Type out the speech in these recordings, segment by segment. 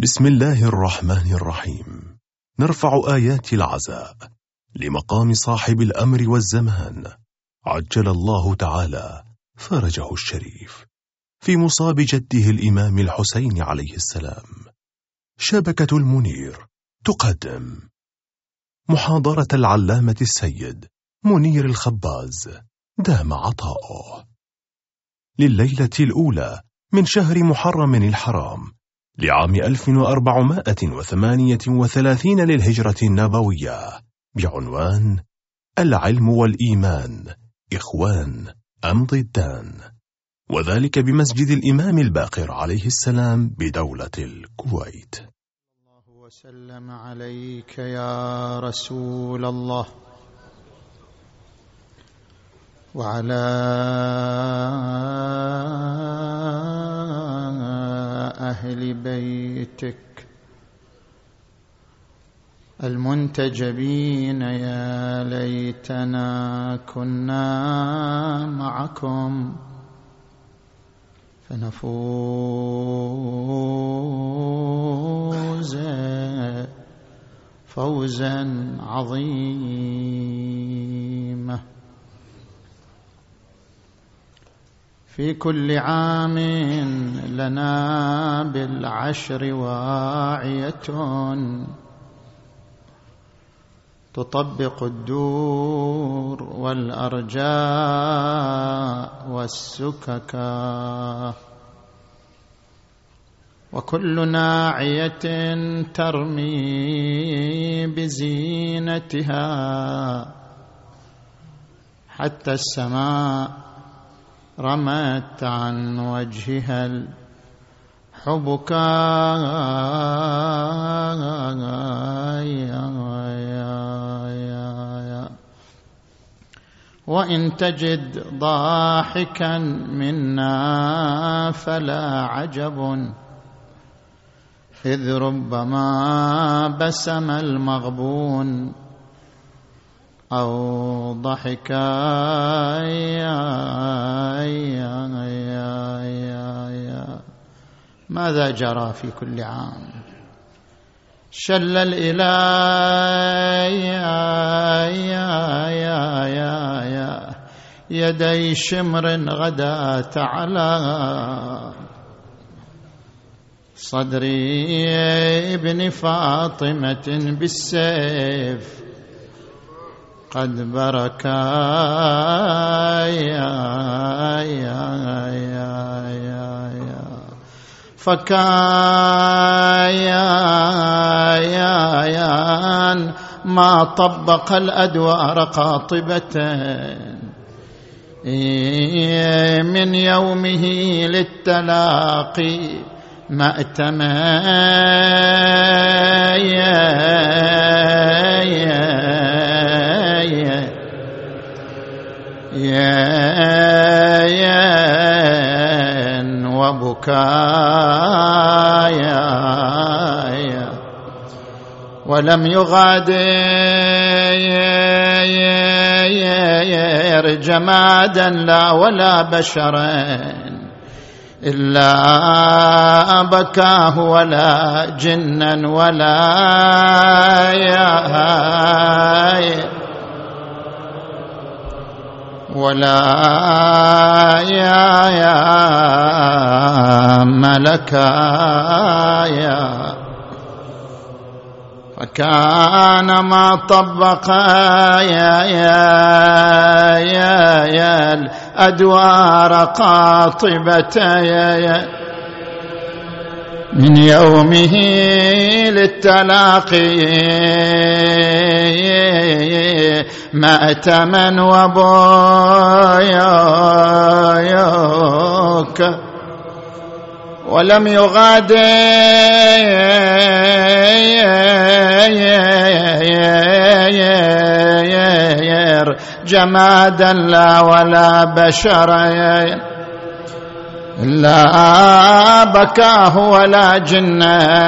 بسم الله الرحمن الرحيم. نرفع آيات العزاء لمقام صاحب الأمر والزمان. عجل الله تعالى فرجه الشريف. في مصاب جده الإمام الحسين عليه السلام. شبكة المنير تقدم. محاضرة العلامة السيد منير الخباز. دام عطاؤه. لليلة الأولى من شهر محرم الحرام لعام 1438 للهجرة النبوية بعنوان العلم والإيمان إخوان أم ضدان. وذلك بمسجد الإمام الباقر عليه السلام بدولة الكويت. الله وسلم عليك يا رسول الله. وعلى أهل بيتك المنتجبين يا ليتنا كنا معكم فنفوز فوزا عظيما. في كل عام لنا بالعشر واعية. تطبق الدور والأرجاء والسككا وكل ناعية ترمي بزينتها حتى السماء رمت عن وجهها الحبكا وإن تجد ضاحكا منا فلا عجب. إذ ربما بسم المغبون. أو ضحك ماذا جرى في كل عام؟ شل الإله يدي شمر غدأت على صدري ابن فاطمة بالسيف. قد بركا يا يا يا يا يا. فكايان ما طبق الأدوار قاطبة. من يومه للتلاقي مأتما يا يا وبكايا ولم يغادر جمادا لا ولا بشرا إلا بكاه ولا جنا ولا يا ولا يا يا ملكا يا. فكان ما طبق يا يا يا يا الأدوار قاطبة يا يا. من يومه للتلاقي. مأتما وبوياك ولم يغادر جمادا لا ولا بشرا. لا بكاه ولا جنايا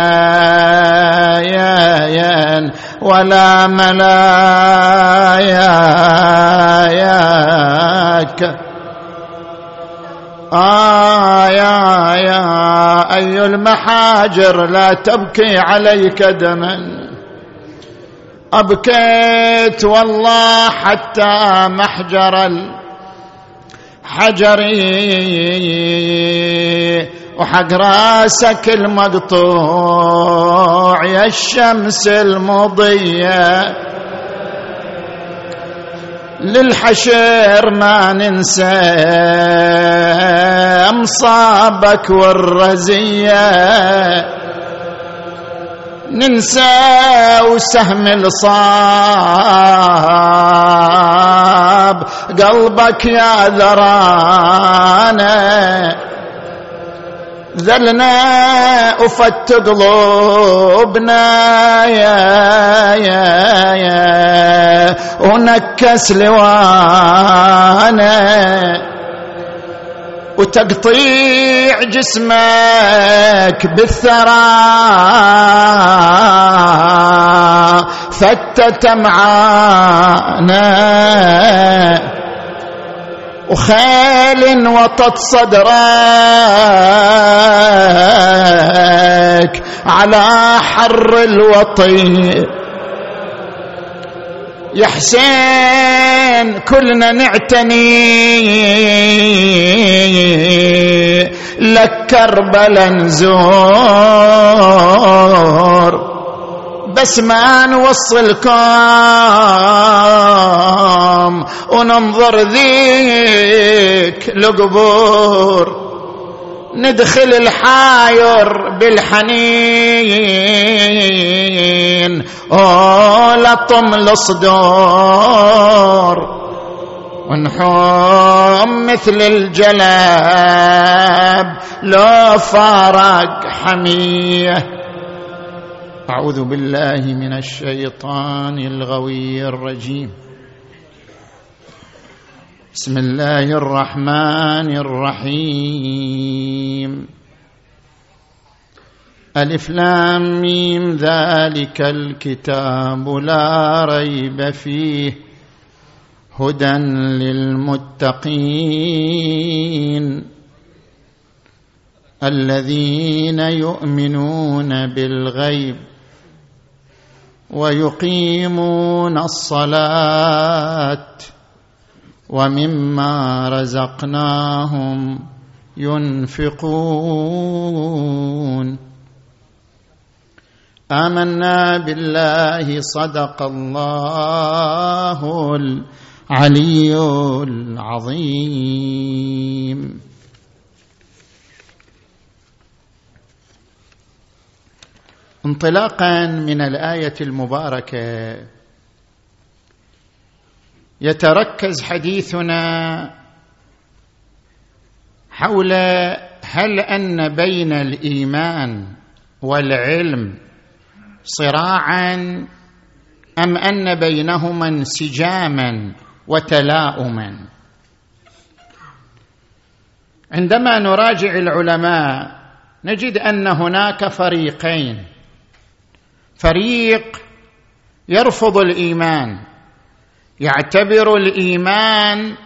ولا ملاياك. آه يا يا أي المحاجر لا تبكي عليك دما. أبكيت والله حتى محجر الحجر وحق راسك المقطوع يا الشمس المضية. للحشر ما ننسى مصابك والرزية. ننسى وسهم الصاب. قلبك يا ذرانا ذلنا وفت قلوبنا. يا يا يا ونكس لوانا. وتقطيع جسمك بالثرى. فتت معانا. وخيل وطت صدرك على حر الوطي. يا حسين كلنا نعتني. لك كربلا نزور بس ما نوصلكم وننظر ذيك القبور ندخل الحاير بالحنين. ولطم الصدور ونحوم مثل الجلاب لو فارق حمية. أعوذ بالله من الشيطان الغوي الرجيم. بسم الله الرحمن الرحيم. ألف لام ميم ذلك الكتاب لا ريب فيه هدى للمتقين. الذين يؤمنون بالغيب ويقيمون الصلاة. ومما رزقناهم ينفقون. آمنا بالله صدق الله العلي العظيم. انطلاقا من الآية المباركة يتركز حديثنا حول هل أن بين الإيمان والعلم صراعا أم أن بينهما انسجاما وتلاؤما. عندما نراجع العلماء نجد أن هناك فريقين. فريق يرفض الإيمان يعتبر الإيمان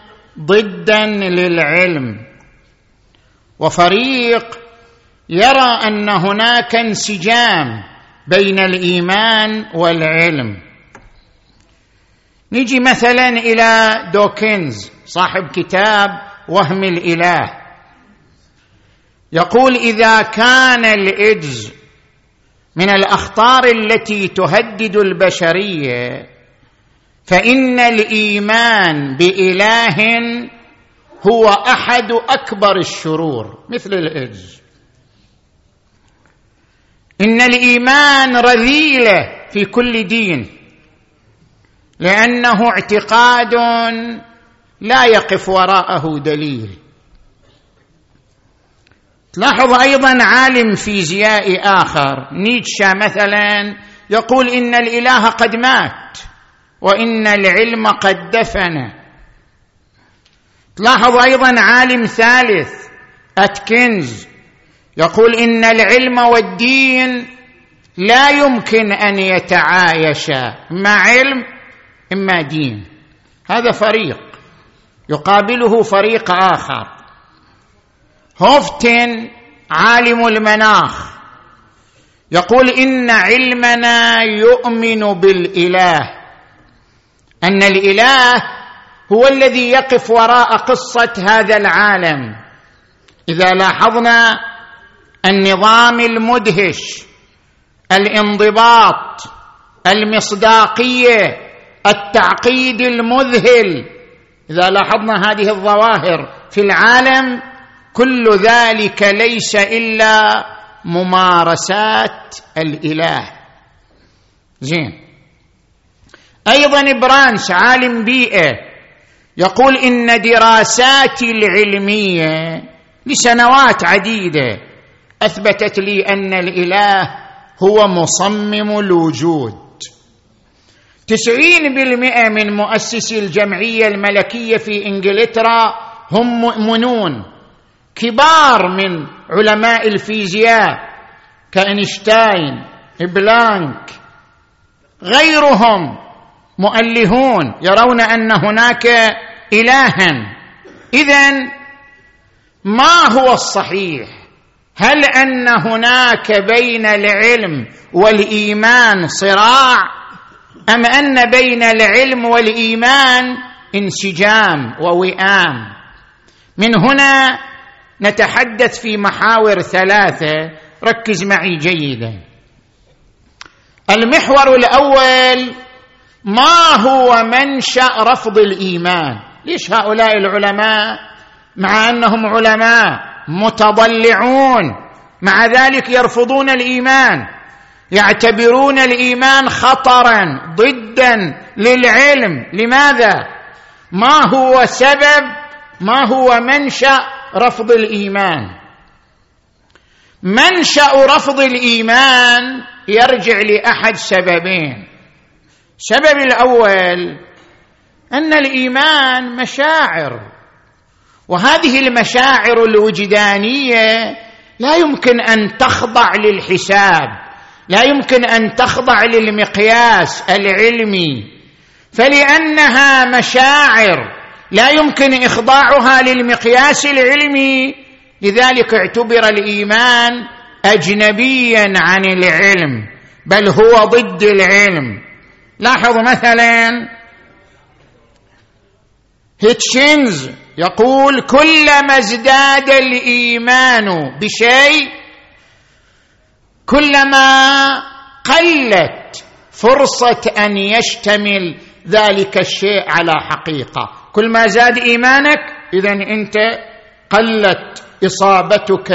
ضدا للعلم. وفريق يرى أن هناك انسجام بين الإيمان والعلم. نجي مثلا إلى دوكنز صاحب كتاب وهم الإله. يقول إذا كان الايدز من الأخطار التي تهدد البشرية فإن الإيمان بإله هو أحد أكبر الشرور مثل الايدز إن الإيمان رذيلة في كل دين لأنه اعتقاد لا يقف وراءه دليل. تلاحظ أيضا عالم فيزيائي آخر نيتشا مثلا يقول إن الإله قد مات. وإن العلم قد دفن. تلاحظ أيضا عالم ثالث أتكنز. يقول إن العلم والدين لا يمكن أن يتعايشا إما علم إما دين. هذا فريق. يقابله فريق آخر. هوفتن عالم المناخ. يقول إن علمنا يؤمن بالإله. أن الإله هو الذي يقف وراء قصة هذا العالم. إذا لاحظنا النظام المدهش الانضباط المصداقية التعقيد المذهل. إذا لاحظنا هذه الظواهر في العالم كل ذلك ليس إلا ممارسات الإله. زين. أيضا برانس عالم بيئة يقول إن دراساتي العلمية لسنوات عديدة أثبتت لي أن الإله هو مصمم الوجود. تسعين بالمئة من مؤسسي الجمعية الملكية في إنجلترا هم مؤمنون. كبار من علماء الفيزياء كأينشتاين بلانك غيرهم مؤلهون يرون أن هناك الها. اذا ما هو الصحيح؟ هل أن هناك بين العلم والإيمان صراع؟ أم أن بين العلم والإيمان انسجام ووئام؟ من هنا نتحدث في محاور ثلاثة. ركز معي جيدا. المحور الأول ما هو منشأ رفض الإيمان؟ ليش هؤلاء العلماء؟ مع أنهم علماء متضلعون مع ذلك يرفضون الإيمان يعتبرون الإيمان خطرا ضدا للعلم. لماذا؟ ما هو سبب؟ ما هو منشأ رفض الإيمان؟ منشأ رفض الإيمان يرجع لأحد سببين. السبب الأول أن الإيمان مشاعر وهذه المشاعر الوجدانية لا يمكن أن تخضع للحساب لا يمكن أن تخضع للمقياس العلمي فلأنها مشاعر لا يمكن إخضاعها للمقياس العلمي لذلك اعتبر الإيمان اجنبيا عن العلم بل هو ضد العلم. لاحظ مثلا هيتشينز يقول كلما ازداد الإيمان بشيء كلما قلت فرصة أن يشتمل ذلك الشيء على حقيقة. كل ما زاد إيمانك اذا أنت قلت إصابتك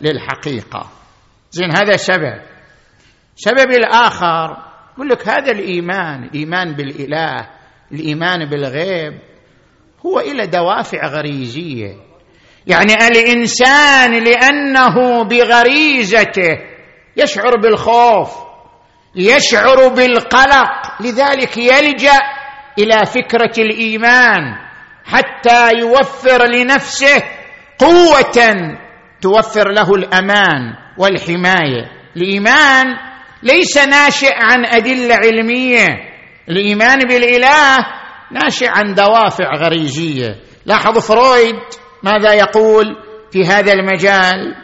للحقيقة. زين هذا سبب. سبب الآخر يقول لك هذا الإيمان الايمان بالإله الإيمان بالغيب هو إلى دوافع غريزية. يعني الإنسان لأنه بغريزته يشعر بالخوف يشعر بالقلق لذلك يلجأ إلى فكرة الإيمان حتى يوفر لنفسه قوة توفر له الأمان والحماية. الإيمان ليس ناشئ عن أدلة علمية. الإيمان بالإله ناشئ عن دوافع غريزية. لاحظ فرويد ماذا يقول في هذا المجال؟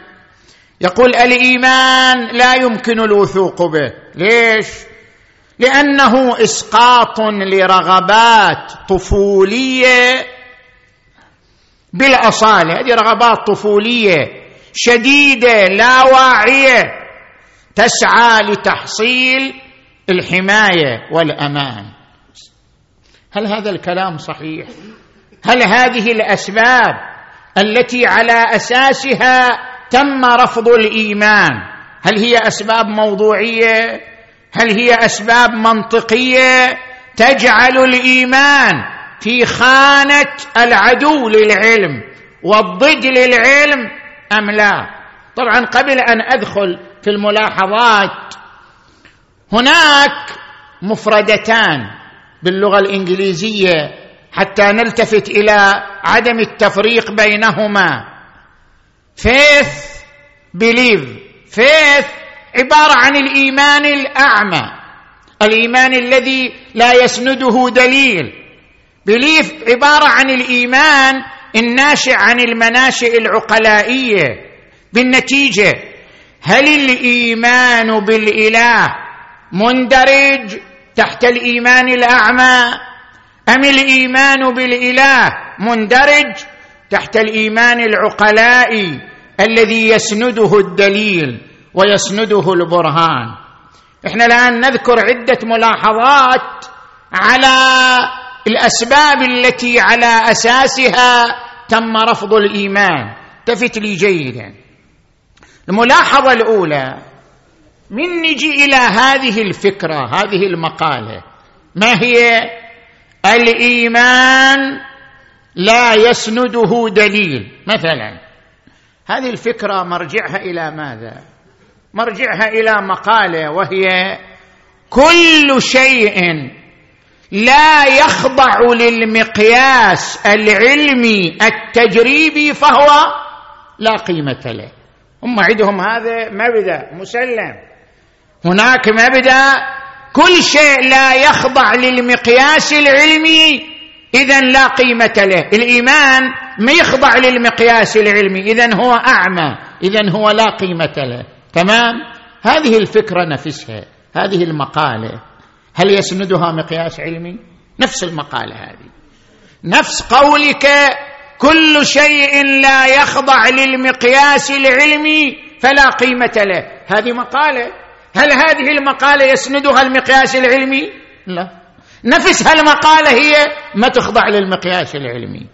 يقول الإيمان لا يمكن الوثوق به. ليش؟ لأنه إسقاط لرغبات طفولية بالأصالة. هذه رغبات طفولية شديدة لا واعيه تسعى لتحصيل الحماية والأمان. هل هذا الكلام صحيح؟ هل هذه الأسباب التي على أساسها تم رفض الإيمان هل هي أسباب موضوعية؟ هل هي أسباب منطقية؟ تجعل الإيمان في خانة العدو للعلم والضد للعلم أم لا؟ طبعا قبل أن أدخل في الملاحظات. هناك مفردتان باللغة الإنجليزية حتى نلتفت إلى عدم التفريق بينهما. faith belief faith عبارة عن الإيمان الأعمى. الإيمان الذي لا يسنده دليل. belief عبارة عن الإيمان الناشئ عن المناشئ العقلائية. بالنتيجة هل الإيمان بالإله مندرج تحت الإيمان الأعمى؟ أم الإيمان بالإله مندرج تحت الإيمان العقلائي الذي يسنده الدليل ويسنده البرهان؟ إحنا الآن نذكر عدة ملاحظات على الأسباب التي على أساسها تم رفض الإيمان. التفت لي جيدا. الملاحظة الأولى من نجي إلى هذه الفكرة هذه المقالة؟ ما هي؟ الإيمان لا يسنده دليل. مثلا هذه الفكرة مرجعها إلى ماذا؟ مرجعها إلى مقالة وهي كل شيء لا يخضع للمقياس العلمي التجريبي فهو لا قيمة له. هم عندهم هذا مبدأ مسلم. هناك مبدأ كل شيء لا يخضع للمقياس العلمي اذا لا قيمة له. الإيمان ما يخضع للمقياس العلمي اذا هو أعمى اذا هو لا قيمة له. تمام؟ هذه الفكرة نفسها هذه المقالة. هل يسندها مقياس علمي؟ نفس المقالة هذه. نفس قولك كل شيء لا يخضع للمقياس العلمي فلا قيمة له. هذه مقالة. هل هذه المقالة يسندها المقياس العلمي؟ لا. نفس هالمقالة هي ما تخضع للمقياس العلمي.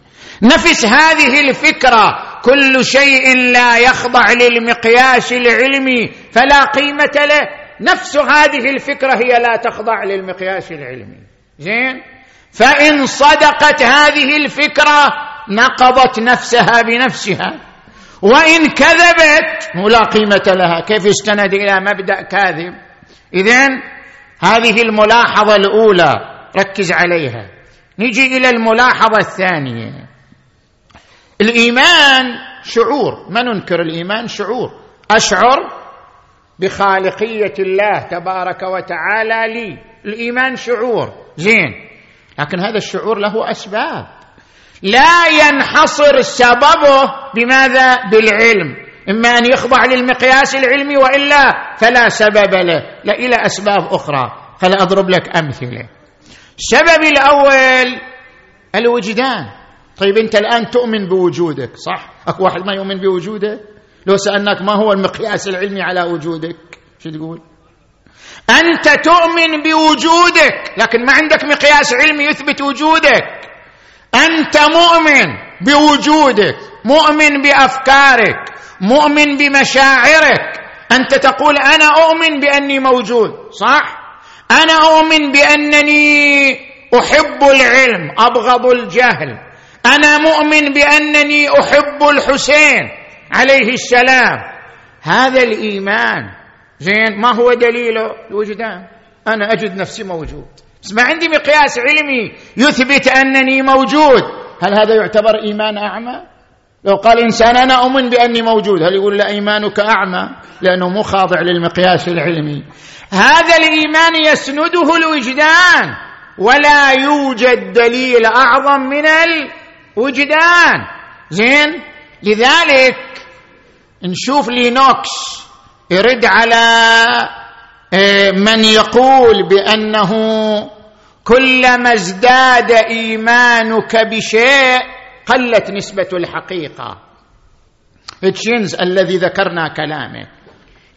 نفس هذه الفكرة. كل شيء لا يخضع للمقياس العلمي فلا قيمة له. نفس هذه الفكرة هي لا تخضع للمقياس العلمي. زين؟ فإن صدقت هذه الفكرة نقضت نفسها بنفسها. وإن كذبت لا قيمة لها كيف يستند إلى مبدأ كاذب؟ إذن هذه الملاحظة الأولى ركز عليها. نجي إلى الملاحظة الثانية. الإيمان شعور. ما ننكر الإيمان؟ شعور. أشعر بخالقية الله تبارك وتعالى لي. الإيمان شعور. زين. لكن هذا الشعور له أسباب. لا ينحصر سببه بماذا؟ بالعلم. إما أن يخضع للمقياس العلمي وإلا فلا سبب له. لا إلى أسباب أخرى. خل أضرب لك أمثلة. السبب الأول الوجدان. طيب أنت الآن تؤمن بوجودك صح؟ أكو واحد ما يؤمن بوجوده لو سألناك ما هو المقياس العلمي على وجودك شو تقول؟ أنت تؤمن بوجودك لكن ما عندك مقياس علمي يثبت وجودك. أنت مؤمن بوجودك مؤمن بأفكارك مؤمن بمشاعرك. أنت تقول أنا أؤمن بأني موجود صح؟ أنا أؤمن بأنني أحب العلم أبغض الجهل. أنا مؤمن بأنني أحب الحسين عليه السلام. هذا الإيمان زين ما هو دليله؟ الوجدان. أنا أجد نفسي موجود. بس ما عندي مقياس علمي يثبت أنني موجود. هل هذا يعتبر إيمان أعمى؟ لو قال إنسان أنا أؤمن بأني موجود هل يقول لا إيمانك أعمى؟ لأنه مو خاضع للمقياس العلمي. هذا الإيمان يسنده الوجدان ولا يوجد دليل أعظم من الوجدان. زين؟ لذلك نشوف لينوكس يرد على من يقول بأنه كلما ازداد إيمانك بشيء قلت نسبة الحقيقة. هيتشينز الذي ذكرنا كلامه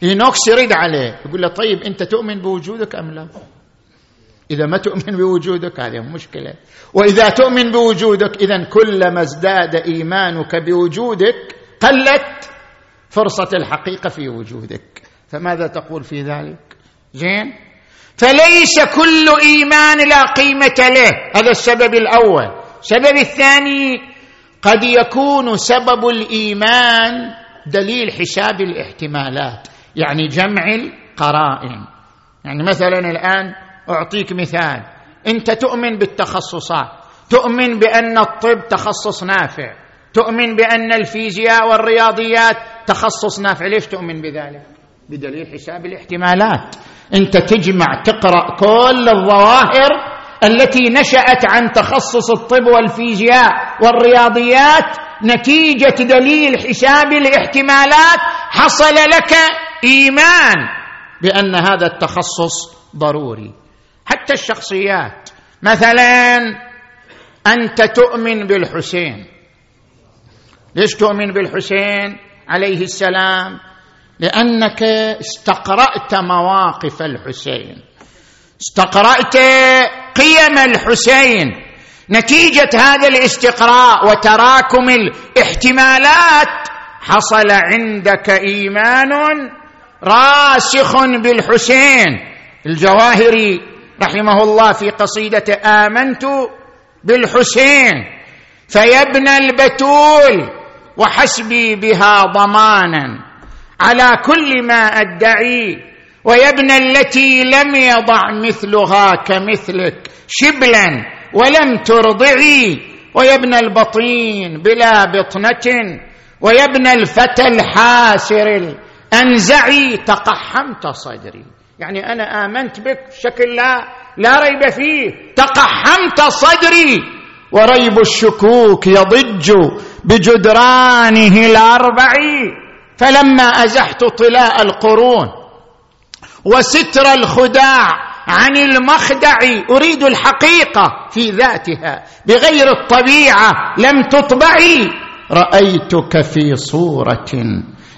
لينوكس يرد عليه. يقول له طيب أنت تؤمن بوجودك أم لا؟ إذا ما تؤمن بوجودك هذه مشكلة. وإذا تؤمن بوجودك اذا كلما ازداد إيمانك بوجودك قلت فرصة الحقيقة في وجودك. فماذا تقول في ذلك؟ زين؟ فليس كل إيمان لا قيمة له. هذا السبب الأول. السبب الثاني قد يكون سبب الإيمان دليل حساب الاحتمالات يعني جمع القرائن. يعني مثلا الآن أعطيك مثال. أنت تؤمن بالتخصصات تؤمن بأن الطب تخصص نافع تؤمن بأن الفيزياء والرياضيات تخصص نافع. ليش تؤمن بذلك؟ بدليل حساب الاحتمالات. انت تجمع تقرأ كل الظواهر التي نشأت عن تخصص الطب والفيزياء والرياضيات نتيجة دليل حساب الاحتمالات حصل لك إيمان بأن هذا التخصص ضروري. حتى الشخصيات مثلا أنت تؤمن بالحسين. ليش تؤمن بالحسين عليه السلام؟ لأنك استقرأت مواقف الحسين. استقرأت قيم الحسين. نتيجة هذا الاستقراء وتراكم الاحتمالات. حصل عندك إيمان راسخ بالحسين. الجواهري رحمه الله في قصيدة آمنت بالحسين. فيبنى البتول وحسبي بها ضمانا. على كل ما أدعي. ويبنى التي لم يضع مثلها كمثلك شبلا ولم ترضعي. ويبنى البطين بلا بطنة. ويبنى الفتى الحاسر الأنزعي. تقحمت صدري. يعني أنا آمنت بك بشكل لا لا ريب فيه. تقحمت صدري. وريب الشكوك يضج بجدرانه الاربع فلما أزحت طلاء القرون وستر الخداع عن المخدع أريد الحقيقة في ذاتها بغير الطبيعة لم تطبعي. رأيتك في صورة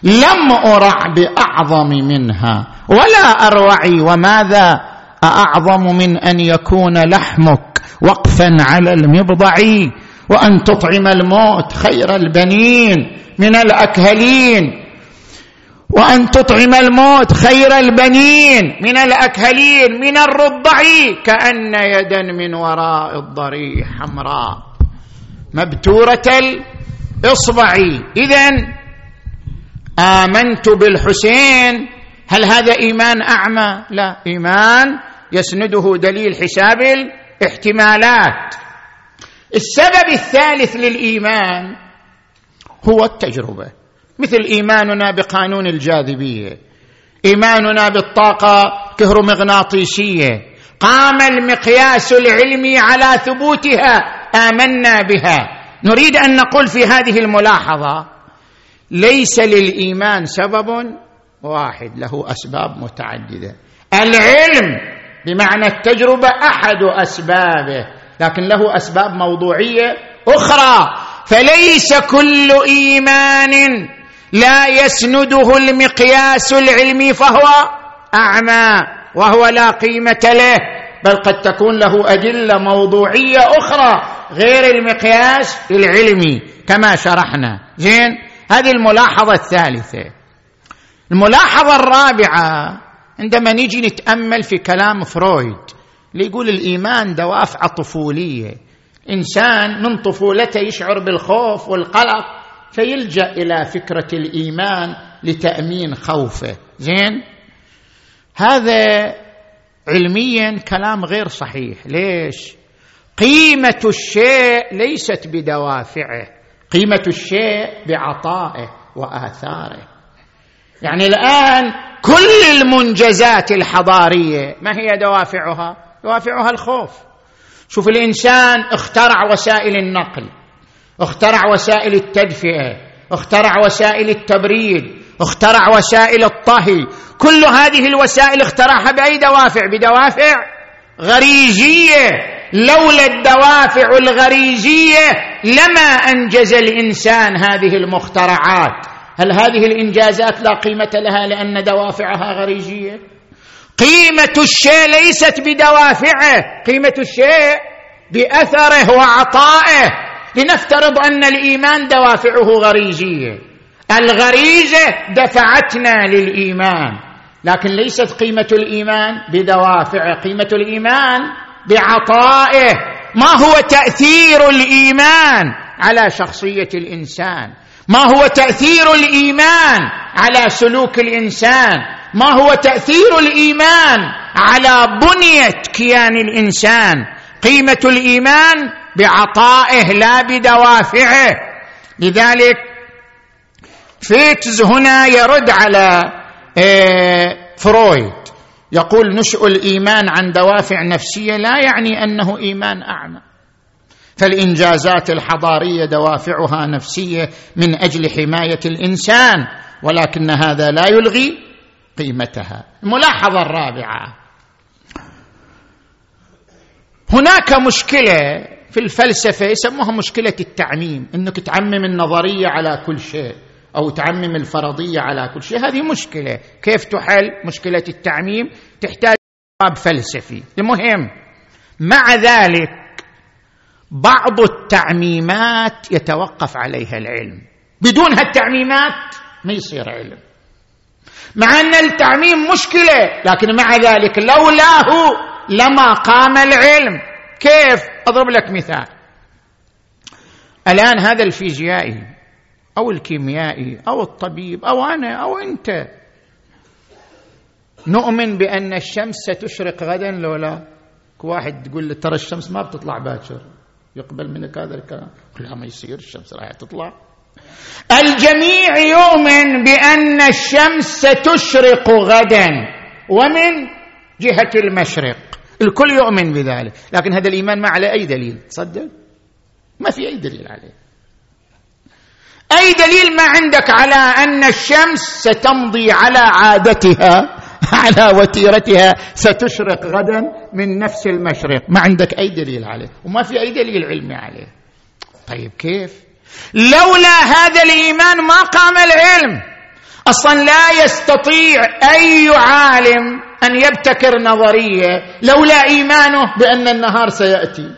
لم أرع بأعظم منها ولا أروعي. وماذا؟ اعظم من أن يكون لحمك وقفا على المبضع وأن تطعم الموت خير البنين من الأكهلين. وأن تطعم الموت خير البنين من الأكهلين من الرضع كأن يدا من وراء الضريح حمراء. مبتورة الإصبع. اذا آمنت بالحسين. هل هذا إيمان أعمى؟ لا. إيمان يسنده دليل حساب الاحتمالات. السبب الثالث للإيمان هو التجربة. مثل إيماننا بقانون الجاذبية. إيماننا بالطاقة كهرومغناطيسية. قام المقياس العلمي على ثبوتها. آمنا بها. نريد أن نقول في هذه الملاحظة ليس للإيمان سبب واحد له أسباب متعددة. العلم بمعنى التجربة أحد أسبابه لكن له أسباب موضوعية أخرى. فليس كل إيمان لا يسنده المقياس العلمي فهو أعمى وهو لا قيمة له بل قد تكون له أدلة موضوعية أخرى غير المقياس العلمي كما شرحنا. زين؟ هذه الملاحظة الثالثة. الملاحظة الرابعة عندما نيجي نتأمل في كلام فرويد اللي يقول الإيمان دوافع طفوليه إنسان من طفولته يشعر بالخوف والقلق فيلجأ إلى فكرة الإيمان لتأمين خوفه. زين؟ هذا علميا كلام غير صحيح. ليش؟ قيمة الشيء ليست بدوافعه قيمة الشيء بعطائه وآثاره. يعني الآن كل المنجزات الحضارية ما هي دوافعها؟ دوافعها الخوف. شوف الإنسان اخترع وسائل النقل. اخترع وسائل التدفئة اخترع وسائل التبريد اخترع وسائل الطهي. كل هذه الوسائل اخترعها بأي دوافع؟ بدوافع غريزية. لولا الدوافع الغريزية لما أنجز الإنسان هذه المخترعات. هل هذه الإنجازات لا قيمة لها لأن دوافعها غريزية؟ قيمة الشيء ليست بدوافعه قيمة الشيء بأثره وعطائه. لنفترض أن الإيمان دوافعه غريزية. الغريزة دفعتنا للإيمان. لكن ليست قيمة الإيمان بدوافعه قيمة الإيمان بعطائه. ما هو تأثير الإيمان على شخصية الإنسان؟ ما هو تأثير الإيمان على سلوك الإنسان؟ ما هو تأثير الإيمان على بنية كيان الإنسان؟ قيمة الإيمان بعطائه لا بدوافعه. لذلك فيتز هنا يرد على آه، فرويد. يقول نشأ الإيمان عن دوافع نفسية لا يعني أنه إيمان أعمى. فالإنجازات الحضارية دوافعها نفسية من أجل حماية الإنسان ولكن هذا لا يلغي قيمتها. الملاحظة الرابعة. هناك مشكلة في الفلسفة يسموها مشكلة التعميم إنك تعمم النظرية على كل شيء أو تعمم الفرضية على كل شيء. هذه مشكلة. كيف تحل مشكلة التعميم؟ تحتاج جواب فلسفي. المهم مع ذلك بعض التعميمات يتوقف عليها العلم. بدون هالتعميمات ما يصير علم. مع أن التعميم مشكلة لكن مع ذلك لولاه لما قام العلم. كيف؟ أضرب لك مثال. الآن هذا الفيزيائي أو الكيميائي أو الطبيب أو أنا أو أنت نؤمن بأن الشمس ستشرق غدا لو لا؟ واحد تقول له ترى الشمس ما بتطلع باكر. يقبل منك هذا الكلام. لا ما يصير الشمس راح تطلع. الجميع يؤمن بأن الشمس ستشرق غدا. ومن جهة المشرق. الكل يؤمن بذلك. لكن هذا الإيمان ما عليه أي دليل؟ تصدق ما في أي دليل عليه. أي دليل ما عندك على أن الشمس ستمضي على عادتها على وتيرتها ستشرق غدا من نفس المشرق؟ ما عندك أي دليل عليه. وما في أي دليل علمي عليه. طيب كيف؟ لولا هذا الإيمان ما قام العلم. أصلا لا يستطيع أي عالم أن يبتكر نظرية لولا إيمانه بأن النهار سيأتي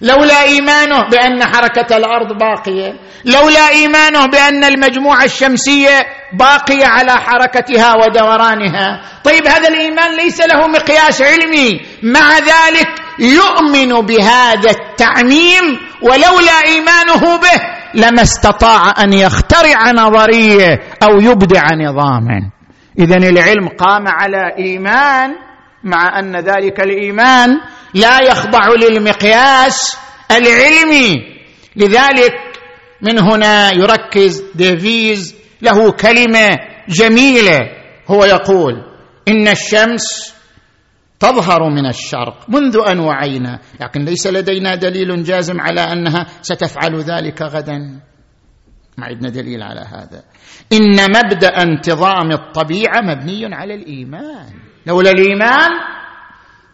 لولا إيمانه بأن حركة الأرض باقية لولا إيمانه بأن المجموعة الشمسية باقية على حركتها ودورانها. طيب هذا الإيمان ليس له مقياس علمي. مع ذلك يؤمن بهذا التعميم ولولا إيمانه به لما استطاع أن يخترع نظرية أو يبدع نظاما. اذا العلم قام على إيمان مع أن ذلك الإيمان لا يخضع للمقياس العلمي. لذلك من هنا يركز ديفيز له كلمة جميلة. هو يقول إن الشمس تظهر من الشرق منذ أن وعينا لكن ليس لدينا دليل جازم على أنها ستفعل ذلك غدا. ما عندنا دليل على هذا. إن مبدأ انتظام الطبيعة مبني على الإيمان. لولا الإيمان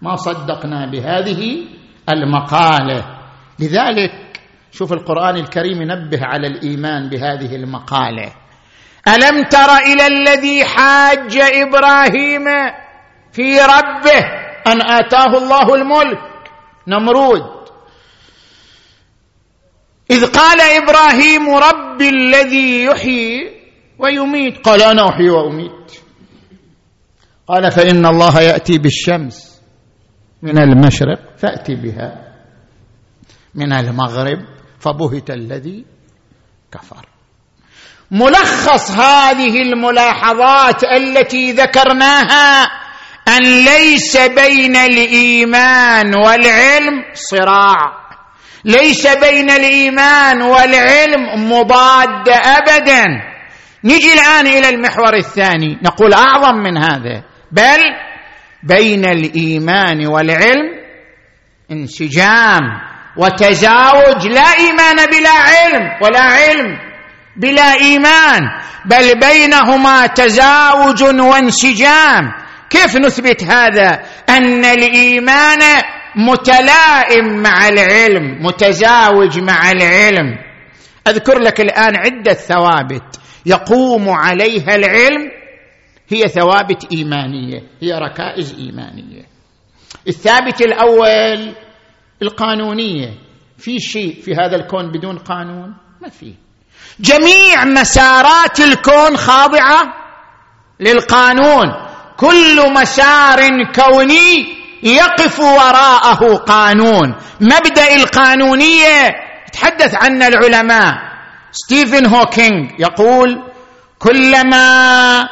ما صدقنا بهذه المقالة. لذلك شوف القرآن الكريم ينبه على الإيمان بهذه المقالة. ألم تر إلى الذي حاج إبراهيم؟ في ربه أن آتاه الله الملك. نمرود. إذ قال إبراهيم رب الذي يحيي ويميت. قال أنا أحيي وأميت. قال فإن الله يأتي بالشمس من المشرق فأتي بها. من المغرب فبهت الذي كفر. ملخص هذه الملاحظات التي ذكرناها أن ليس بين الإيمان والعلم صراع. ليس بين الإيمان والعلم مضاد ابدا. نجي الآن إلى المحور الثاني. نقول أعظم من هذا. بل بين الإيمان والعلم انسجام وتزاوج لا إيمان بلا علم ولا علم بلا إيمان بل بينهما تزاوج وانسجام. كيف نثبت هذا؟ أن الإيمان متلائم مع العلم متزاوج مع العلم. أذكر لك الآن عدة ثوابت يقوم عليها العلم هي ثوابت إيمانية هي ركائز إيمانية. الثابت الأول القانونية. في شيء في هذا الكون بدون قانون؟ ما في. جميع مسارات الكون خاضعة للقانون. كل مسار كوني يقف وراءه قانون. مبدأ القانونية يتحدث عنه العلماء. ستيفن هوكينج يقول كلما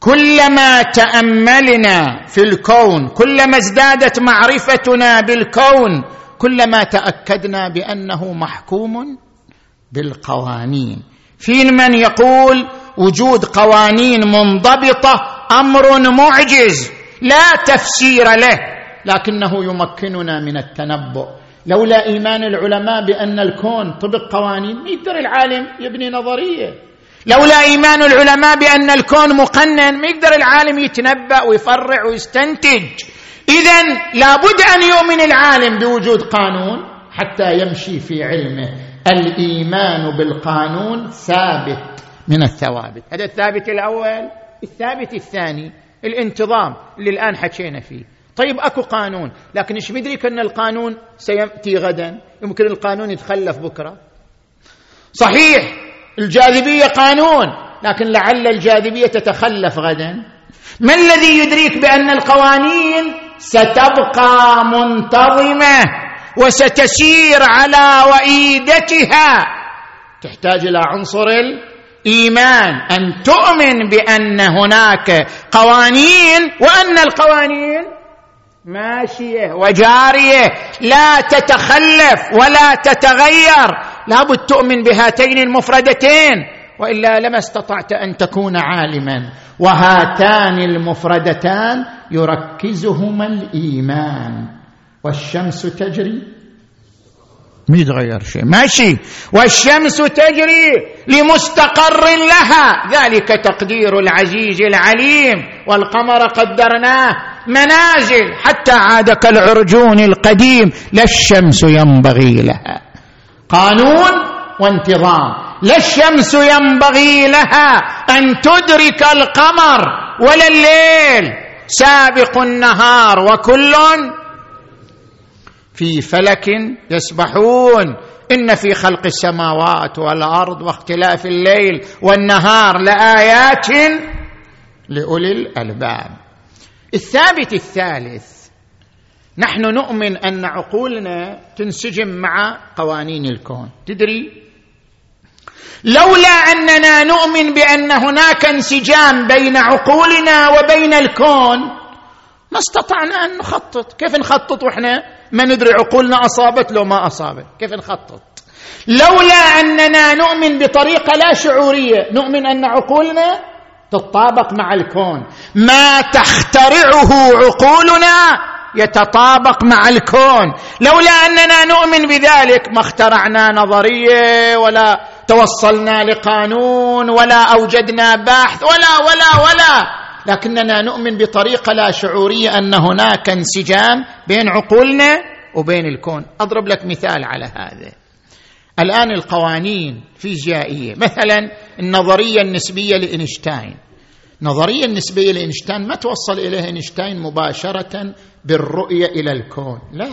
كلما تأملنا في الكون كلما ازدادت معرفتنا بالكون كلما تأكدنا بأنه محكوم بالقوانين. في من يقول وجود قوانين منضبطة أمر معجز. لا تفسير له. لكنه يمكننا من التنبؤ. لولا إيمان العلماء بأن الكون طبق قوانين. ما يقدر العالم يبني نظرية. لولا إيمان العلماء بأن الكون مقنن. ما يقدر العالم يتنبأ ويفرع ويستنتج. اذا لابد أن يؤمن العالم بوجود قانون حتى يمشي في علمه. الإيمان بالقانون ثابت من الثوابت. هذا الثابت الأول. الثابت الثاني الانتظام اللي الآن حكينا فيه. طيب أكو قانون لكن إيش مدرك أن القانون سيأتي غدا؟ يمكن القانون يتخلف بكرة. صحيح الجاذبية قانون لكن لعل الجاذبية تتخلف غدا. ما الذي يدريك بأن القوانين ستبقى منتظمة وستسير على وئيدتها؟ تحتاج إلى عنصر الإيمان أن تؤمن بأن هناك قوانين وأن القوانين ماشية وجارية لا تتخلف ولا تتغير. لابد تؤمن بهاتين المفردتين وإلا لما استطعت أن تكون عالما. وهاتان المفردتان يركزهما الإيمان. والشمس تجري ما يتغير شيء. ماشي. والشمس تجري لمستقر لها. ذلك تقدير العزيز العليم. والقمر قدرناه منازل. حتى عاد كالعرجون القديم. لا الشمس ينبغي لها. قانون وانتظام. لا الشمس ينبغي لها أن تدرك القمر ولا الليل. سابق النهار وكل في فلك يسبحون. إن في خلق السماوات والأرض واختلاف الليل والنهار لآيات لأولي الألباب. الثابت الثالث نحن نؤمن أن عقولنا تنسجم مع قوانين الكون. تدري؟ لولا أننا نؤمن بأن هناك انسجام بين عقولنا وبين الكون ما استطعنا أن نخطط. كيف نخطط وإحنا ما ندري عقولنا أصابت لو ما أصابت؟ كيف نخطط؟ لولا أننا نؤمن بطريقة لا شعورية نؤمن أن عقولنا تتطابق مع الكون. ما تخترعه عقولنا يتطابق مع الكون. لولا أننا نؤمن بذلك ما اخترعنا نظرية ولا توصلنا لقانون ولا أوجدنا بحث ولا ولا ولا. لكننا نؤمن بطريقة لا شعورية أن هناك انسجام بين عقولنا وبين الكون. أضرب لك مثال على هذا. الآن القوانين فيزيائية. مثلا النظرية النسبية لاينشتاين النظريه النسبية لاينشتاين ما توصل إليها اينشتاين مباشرة بالرؤية إلى الكون. لا.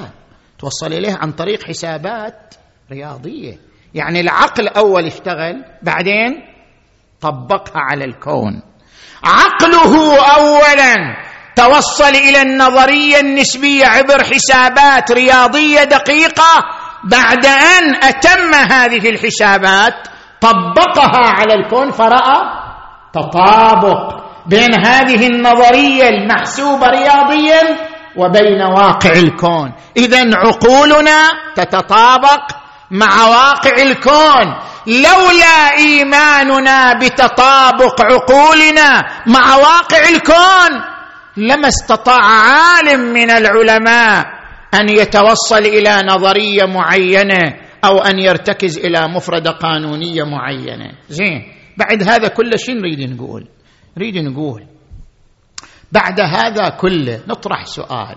توصل إليها عن طريق حسابات رياضية. يعني العقل اول اشتغل بعدين طبقها على الكون. عقله اولا. توصل إلى النظرية النسبية عبر حسابات رياضية دقيقة. بعد أن أتم هذه الحسابات طبقها على الكون فرأى تطابق بين هذه النظرية المحسوبة رياضيا وبين واقع الكون. اذا عقولنا تتطابق مع واقع الكون. لولا إيماننا بتطابق عقولنا مع واقع الكون لما استطاع عالم من العلماء أن يتوصل إلى نظرية معينة أو أن يرتكز إلى مفرده قانونية معينة. زين بعد هذا كله شو نريد نقول؟ نريد نقول بعد هذا كله نطرح سؤال.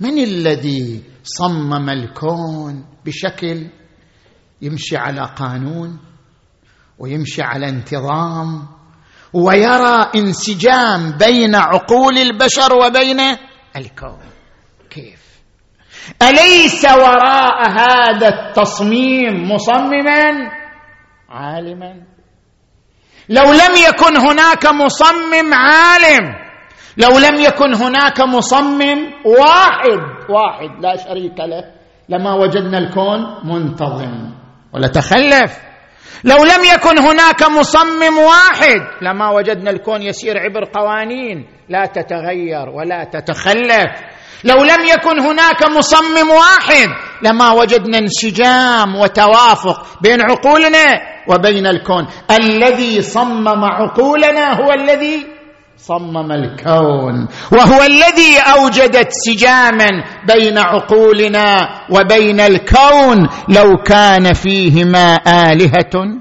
من الذي صمم الكون بشكل يمشي على قانون ويمشي على انتظام ويرى انسجام بين عقول البشر وبين الكون. كيف؟ أليس وراء هذا التصميم مصمما؟ عالما. لو لم يكن هناك مصمم عالم لو لم يكن هناك مصمم واحد واحد لا شريك له لما وجدنا الكون منتظم. ولا تخلف. لو لم يكن هناك مصمم واحد لما وجدنا الكون يسير عبر قوانين لا تتغير ولا تتخلف. لو لم يكن هناك مصمم واحد لما وجدنا انسجام وتوافق بين عقولنا وبين الكون. الذي صمم عقولنا هو الذي صمم الكون وهو الذي اوجد انسجاما بين عقولنا وبين الكون لو كان فيهما آلهة.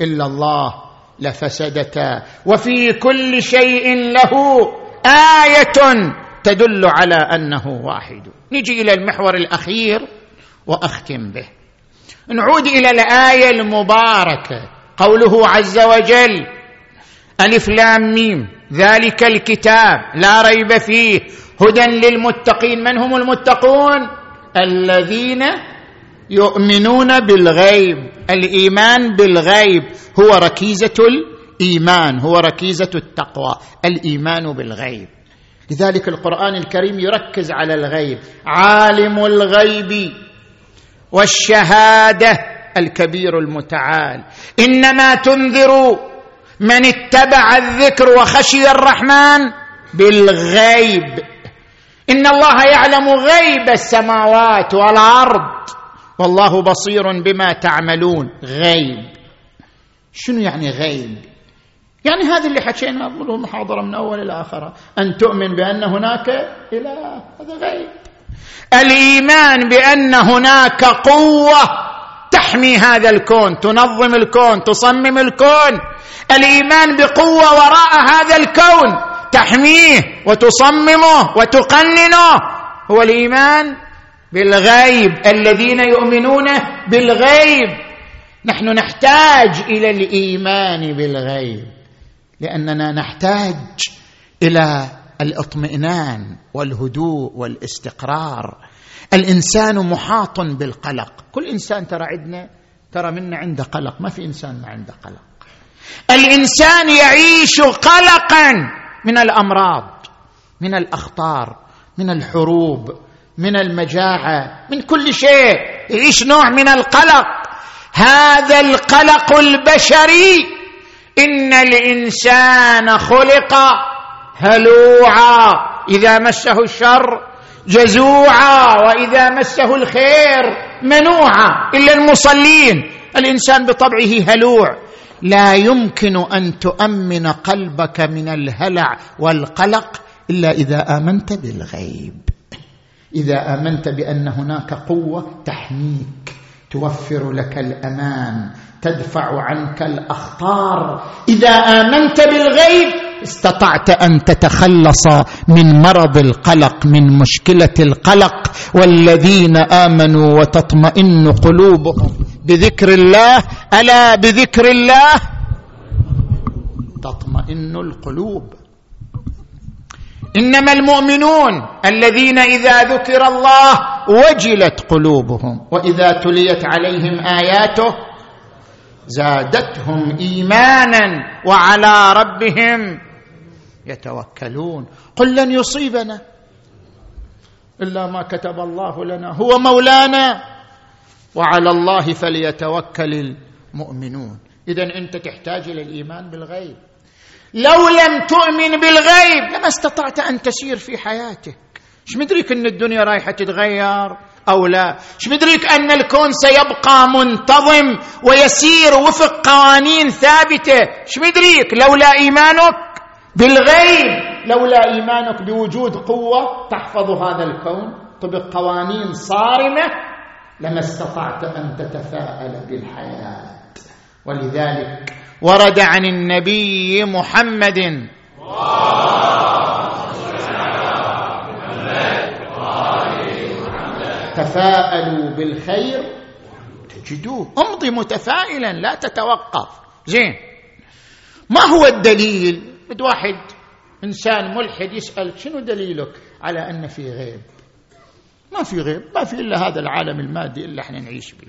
إلا الله لفسدتا. وفي كل شيء له آية تدل على أنه واحد. نجي إلى المحور الأخير وأختم به. نعود إلى الآية المباركة قوله عز وجل ألف لام ميم. ذلك الكتاب لا ريب فيه. هدى للمتقين. من هم المتقون؟ الذين يؤمنون بالغيب. الإيمان بالغيب. هو ركيزة الإيمان هو ركيزة التقوى. الإيمان بالغيب. لذلك القرآن الكريم يركز على الغيب. عالم الغيب والشهادة الكبير المتعال. إنما تنذر من اتبع الذكر وخشي الرحمن بالغيب. إن الله يعلم غيب السماوات والأرض. والله بصير بما تعملون. غيب. شنو يعني غيب؟ يعني هذا اللي حكينا المحاضرة من أول إلى آخرة. أن تؤمن بأن هناك إله. هذا غيب. الإيمان بأن هناك قوة تحمي هذا الكون تنظم الكون تصمم الكون. الإيمان بقوة وراء هذا الكون. تحميه وتصممه وتقننه. هو الإيمان بالغيب. الذين يؤمنون بالغيب. نحن نحتاج إلى الإيمان بالغيب. لأننا نحتاج إلى الاطمئنان والهدوء والاستقرار. الإنسان محاط بالقلق. كل إنسان ترى عندنا ترى منا عنده قلق. ما في إنسان ما عنده قلق. الإنسان يعيش قلقا من الأمراض من الأخطار من الحروب من المجاعة من كل شيء. يعيش نوع من القلق. هذا القلق البشري. إن الإنسان خلق هلوعا. إذا مسه الشر جزوعا وإذا مسه الخير منوعا. إلا المصلين. الإنسان بطبعه هلوع. لا يمكن أن تؤمن قلبك من الهلع والقلق إلا إذا آمنت بالغيب. إذا آمنت بأن هناك قوة تحميك توفر لك الأمان تدفع عنك الأخطار. إذا آمنت بالغيب استطعت أن تتخلص من مرض القلق من مشكلة القلق والذين آمنوا وتطمئن قلوبهم. بذكر الله ألا بذكر الله؟ تطمئن القلوب. إنما المؤمنون الذين إذا ذكر الله وجلت قلوبهم وإذا تليت عليهم آياته زادتهم إيمانا وعلى ربهم يتوكلون. قل لن يصيبنا إلا ما كتب الله لنا هو مولانا. وعلى الله فليتوكل المؤمنون. اذا أنت تحتاج إلى الإيمان بالغيب. لو لم تؤمن بالغيب لما استطعت أن تسير في حياتك. إيش مدريك أن الدنيا رايحة تتغير أو لا؟ إيش مدريك أن الكون سيبقى منتظم ويسير وفق قوانين ثابتة؟ إيش مدريك؟ لولا إيمانك بالغيب لولا إيمانك بوجود قوة تحفظ هذا الكون. طبق قوانين صارمة لما استطعت أن تتفاءل بالحياة. ولذلك ورد عن النبي محمد. تفاءلوا بالخير. تجدوه. امضي متفائلا لا تتوقف. زين. ما هو الدليل؟ بد واحد إنسان ملحد يسأل شنو دليلك على أن في غيب؟ ما في غيب ما في إلا هذا العالم المادي اللي إحنا نعيش به.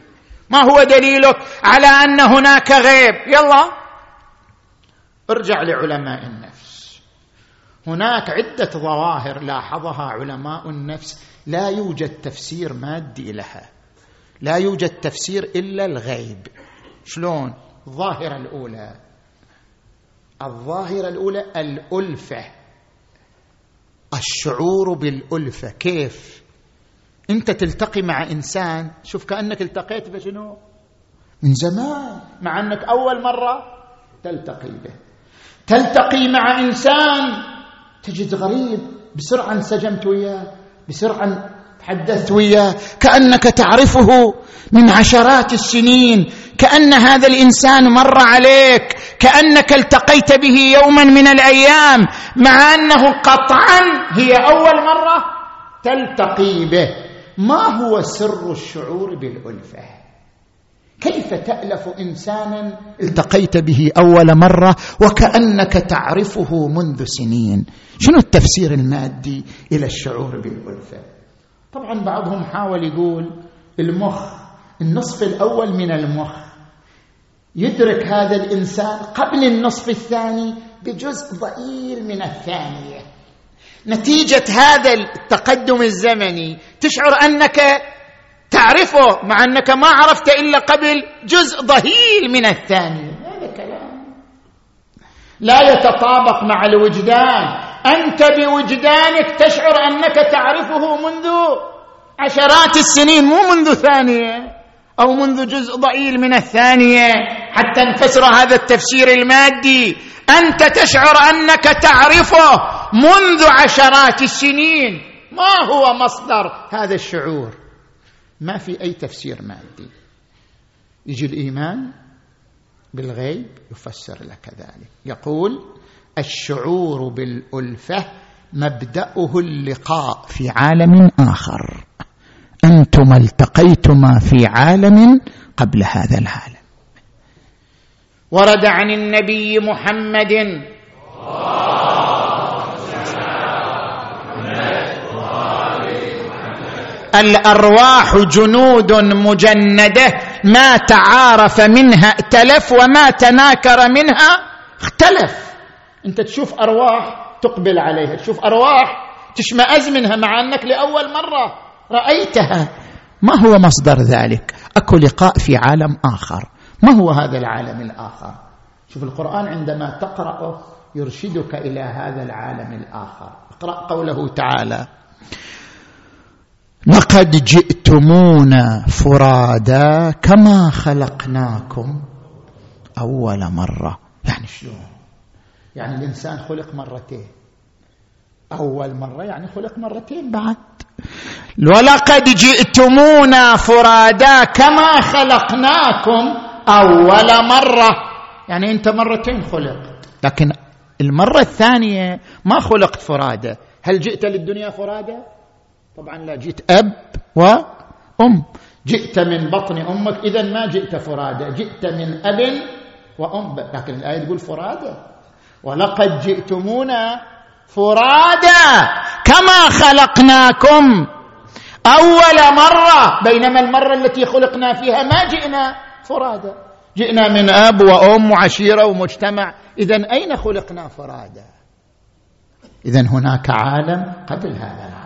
ما هو دليلك على أن هناك غيب؟ يلا. ارجع لعلماء النفس. هناك عدة ظواهر لاحظها علماء النفس لا يوجد تفسير مادي لها. لا يوجد تفسير إلا الغيب. شلون؟ الظاهرة الأولى. الظاهرة الأولى الألفة. الشعور بالألفة. كيف؟ انت تلتقي مع انسان شوف كأنك التقيت بشنو؟ من زمان مع انك أول مرة تلتقي به. تلتقي مع انسان تجد غريب بسرعة انسجمت وياه بسرعة تحدثت وياه. كأنك تعرفه من عشرات السنين. كأن هذا الإنسان مر عليك. كأنك التقيت به يوما من الأيام. مع أنه قطعا هي أول مرة تلتقي به. ما هو سر الشعور بالألفة؟ كيف تألف إنسانا؟ التقيت به أول مرة وكأنك تعرفه منذ سنين. شنو التفسير المادي إلى الشعور بالألفة؟ طبعا بعضهم حاول يقول المخ النصف الأول من المخ. يدرك هذا الإنسان قبل النصف الثاني بجزء ضئيل من الثانية. نتيجة هذا التقدم الزمني. تشعر أنك تعرفه مع أنك ما عرفت إلا قبل جزء ضئيل من الثانية. هذا كلام. لا يتطابق مع الوجدان. أنت بوجدانك تشعر أنك تعرفه منذ عشرات السنين مو منذ ثانية. أو منذ جزء ضئيل من الثانية حتى نفسر هذا التفسير المادي أنت تشعر أنك تعرفه منذ عشرات السنين. ما هو مصدر هذا الشعور؟ ما في أي تفسير مادي. يجي الإيمان بالغيب يفسر لك ذلك. يقول الشعور بالألفة مبدأه اللقاء في عالم آخر. انتما التقيتما في عالم قبل هذا العالم. ورد عن النبي محمد. الأرواح جنود مجندة ما تعارف منها ائتلف وما تناكر منها اختلف. أنت تشوف أرواح تقبل عليها تشوف أرواح تشمئز منها مع أنك لأول مرة. رأيتها. ما هو مصدر ذلك؟ أكو لقاء في عالم آخر. ما هو هذا العالم الآخر؟ شوف القرآن عندما تقرأه يرشدك إلى هذا العالم الآخر. اقرأ قوله تعالى لقد جئتمونا فرادا كما خلقناكم أول مرة. يعني شلون؟ يعني الإنسان خلق مرتين. أول مرة يعني خلق مرتين بعد. ولقد جئتمونا فرادا كما خلقناكم أول مرة. يعني أنت مرتين خلقت لكن المرة الثانية ما خلقت فرادا هل جئت للدنيا فرادا طبعا لا جئت أب وأم. جئت من بطن أمك اذا ما جئت فرادا جئت من أب وأم. لكن الآية تقول فرادا ولقد جئتمونا فرادا كما خلقناكم. أول مرة بينما المرة التي خلقنا فيها ما جئنا فرادا. جئنا من أب وأم وعشيرة ومجتمع. اذا أين خلقنا فرادا؟ اذا هناك عالم قبل هذا العالم.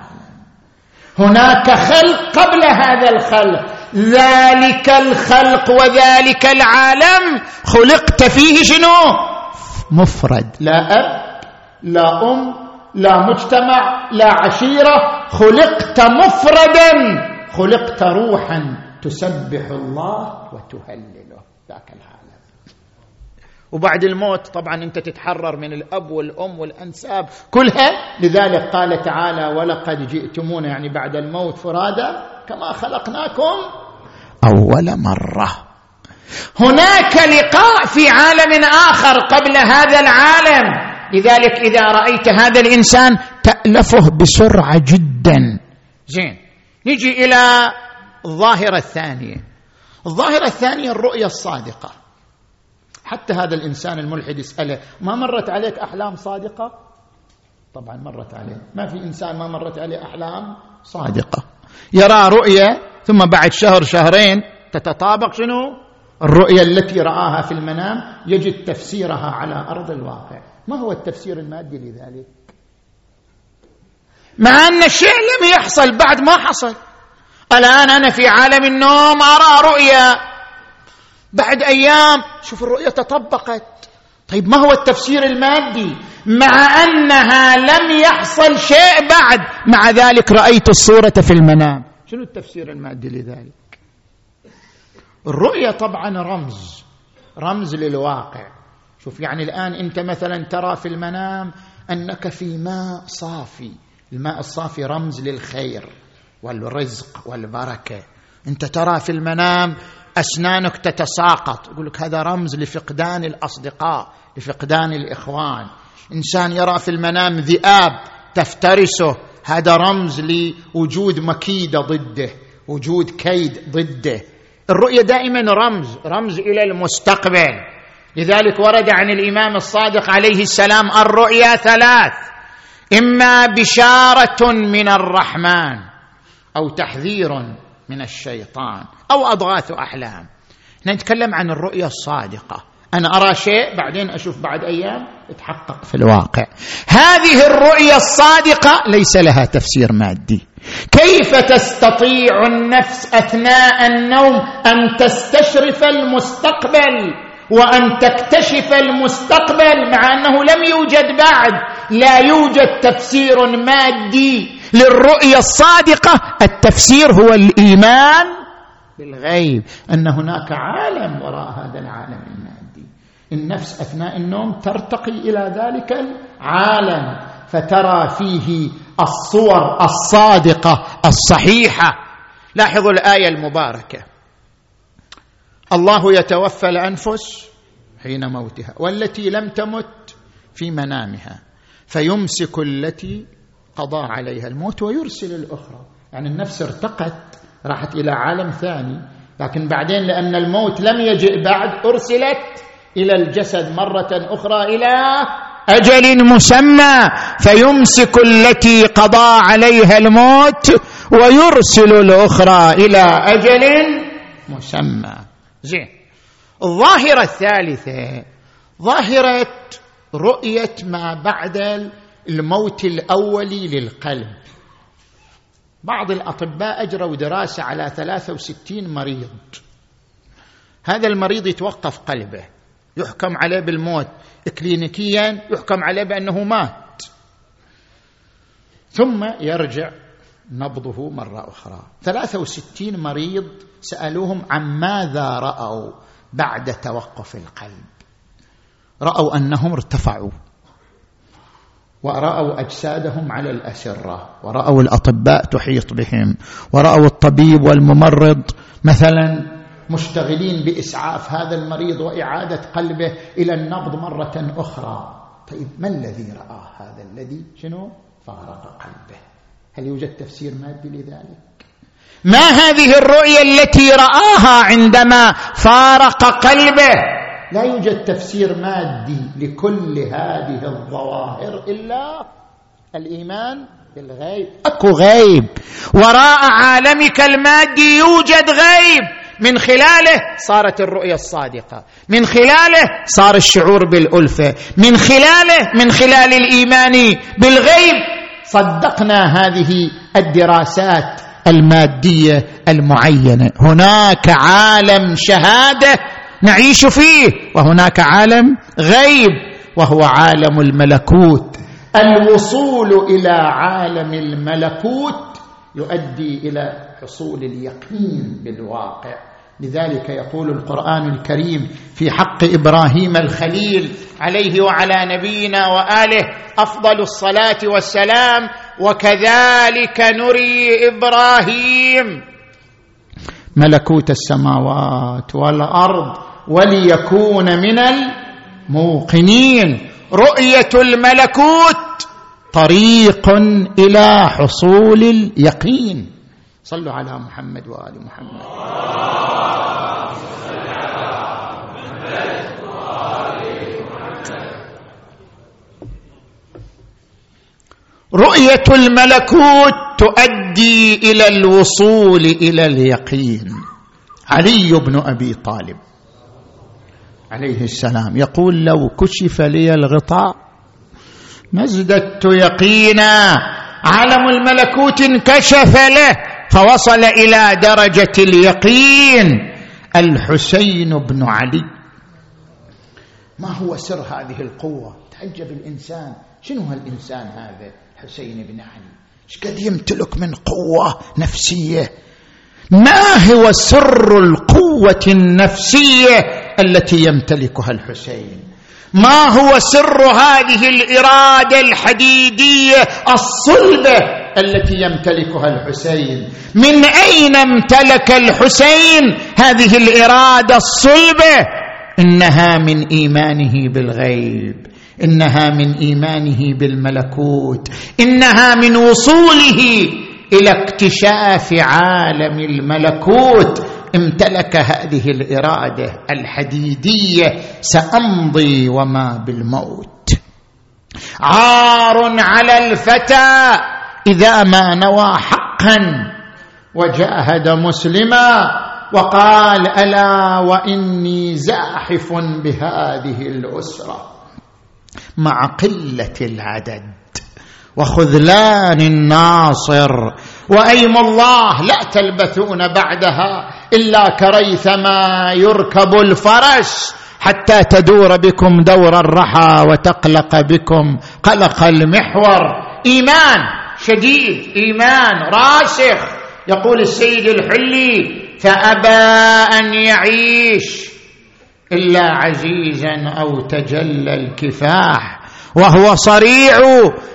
هناك خلق قبل هذا الخلق. ذلك الخلق وذلك العالم. خلقت فيه شنو؟ مفرد. لا أب لا أم لا مجتمع لا عشيرة خلقت مفردا. خلقت روحا تسبح الله وتهلله. ذاك العالم. وبعد الموت طبعا أنت تتحرر من الأب والأم والأنساب كلها. لذلك قال تعالى ولقد جئتمونا يعني بعد الموت فرادا كما خلقناكم أول مرة. هناك لقاء في عالم آخر قبل هذا العالم. لذلك إذا رأيت هذا الإنسان تألفه بسرعة جدا. زين. نجي إلى الظاهرة الثانية. الظاهرة الثانية الرؤية الصادقة. حتى هذا الإنسان الملحد يسأله ما مرت عليك أحلام صادقة؟ طبعا مرت عليه. ما في إنسان ما مرت عليه أحلام صادقة. يرى رؤية ثم بعد شهر شهرين تتطابق شنو؟ الرؤية التي رآها في المنام يجد تفسيرها على أرض الواقع. ما هو التفسير المادي لذلك؟ مع أن الشيء لم يحصل بعد ما حصل. الآن أنا في عالم النوم أرى رؤيا. بعد أيام شوف الرؤيه تطبقت. طيب ما هو التفسير المادي؟ مع أنها لم يحصل شيء بعد. مع ذلك رأيت الصورة في المنام. شنو التفسير المادي لذلك؟ الرؤيه طبعا رمز. رمز للواقع. شوف يعني الآن أنت مثلا ترى في المنام أنك في ماء صافي الماء الصافي رمز للخير والرزق والبركة. أنت ترى في المنام أسنانك تتساقط يقول لك هذا رمز لفقدان الأصدقاء لفقدان الإخوان. إنسان يرى في المنام ذئاب تفترسه هذا رمز لوجود مكيده ضده وجود كيد ضده. الرؤية دائما رمز رمز إلى المستقبل. لذلك ورد عن الإمام الصادق عليه السلام الرؤيا ثلاث إما بشارة من الرحمن أو تحذير من الشيطان أو أضغاث أحلام. نتكلم عن الرؤيه الصادقة. أنا أرى شيء بعدين أشوف بعد أيام يتحقق في الواقع. هذه الرؤيه الصادقة ليس لها تفسير مادي. كيف تستطيع النفس أثناء النوم أن تستشرف المستقبل؟ وأن تكتشف المستقبل مع أنه لم يوجد بعد. لا يوجد تفسير مادي للرؤية الصادقة. التفسير هو الإيمان بالغيب. أن هناك عالم وراء هذا العالم المادي. النفس أثناء النوم ترتقي إلى ذلك العالم. فترى فيه الصور الصادقة الصحيحة. لاحظوا الآية المباركة. الله يتوفى الأنفس حين موتها والتي لم تمت في منامها فيمسك التي قضى عليها الموت ويرسل الأخرى. يعني النفس ارتقت راحت إلى عالم ثاني لكن بعدين لأن الموت لم يجئ بعد أرسلت إلى الجسد مرة أخرى إلى أجل مسمى فيمسك التي قضى عليها الموت ويرسل الأخرى إلى أجل مسمى. زين. الظاهرة الثالثة ظاهرة رؤية ما بعد الموت الاولي للقلب. بعض الأطباء أجروا دراسة على 63 مريض. هذا المريض يتوقف قلبه يحكم عليه بالموت. كلينيكيا يحكم عليه بأنه مات. ثم يرجع نبضه مرة أخرى. 63 مريض سألوهم عن ماذا رأوا بعد توقف القلب. رأوا أنهم ارتفعوا ورأوا أجسادهم على الاسره ورأوا الأطباء تحيط بهم ورأوا الطبيب والممرض مثلا مشتغلين بإسعاف هذا المريض وإعادة قلبه إلى النبض مرة أخرى. طيب ما الذي راه هذا الذي؟ شنو؟ فارق قلبه. هل يوجد تفسير مادي لذلك؟ ما هذه الرؤيه التي رآها عندما فارق قلبه؟ لا يوجد تفسير مادي لكل هذه الظواهر إلا الإيمان بالغيب. أكو غيب. وراء عالمك المادي يوجد غيب. من خلاله صارت الرؤيه الصادقة. من خلاله صار الشعور بالألفة. من خلاله من خلال الإيمان بالغيب صدقنا هذه الدراسات المادية المعينة. هناك عالم شهادة نعيش فيه وهناك عالم غيب وهو عالم الملكوت. الوصول إلى عالم الملكوت يؤدي إلى حصول اليقين بالواقع. لذلك يقول القرآن الكريم في حق إبراهيم الخليل عليه وعلى نبينا وآله أفضل الصلاة والسلام وكذلك نري إبراهيم. ملكوت السماوات والأرض وليكون من الموقنين. رؤية الملكوت طريق إلى حصول اليقين. صلوا على محمد وآل محمد. رؤية الملكوت تؤدي إلى الوصول إلى اليقين. علي بن أبي طالب عليه السلام يقول لو كشف لي الغطاء ما ازددت يقينا. عالم الملكوت انكشف له فوصل إلى درجة اليقين. الحسين بن علي. ما هو سر هذه القوة؟ تعجب الإنسان. شنو هالإنسان هذا؟ حسين بن علي. إيش قد يمتلك من قوة نفسية؟ ما هو سر القوة النفسية التي يمتلكها الحسين؟ ما هو سر هذه الإرادة الحديدية الصلبة التي يمتلكها الحسين؟ من أين امتلك الحسين هذه الإرادة الصلبة؟ إنها من إيمانه بالغيب. إنها من إيمانه بالملكوت إنها من وصوله إلى اكتشاف عالم الملكوت. امتلك هذه الإرادة الحديدية سأمضي وما بالموت. عار على الفتى إذا ما نوى حقا وجاهد مسلما وقال ألا وإني زاحف بهذه الأسرة. مع قلة العدد. وخذلان الناصر. وأيم الله لا تلبثون بعدها إلا كريثما يركب الفرس حتى تدور بكم دور الرحى وتقلق بكم قلق المحور. إيمان شديد إيمان راسخ. يقول السيد الحلي فأبى أن يعيش. إلا عزيزا أو تجلى الكفاح وهو صريع.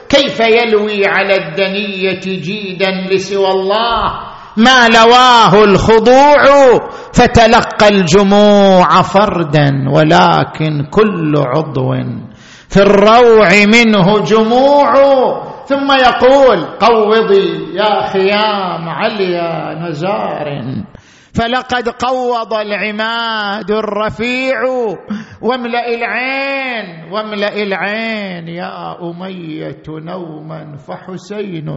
كيف يلوي على الدنية جيدا لسوى الله؟ ما لواه الخضوع فتلقى الجموع فردا ولكن كل عضو في الروع منه جموع. ثم يقول قوضي يا خيام عليا نزار. فلقد قوض العماد الرفيع. واملأ العين واملأ العين يا أمية نوما فحسين.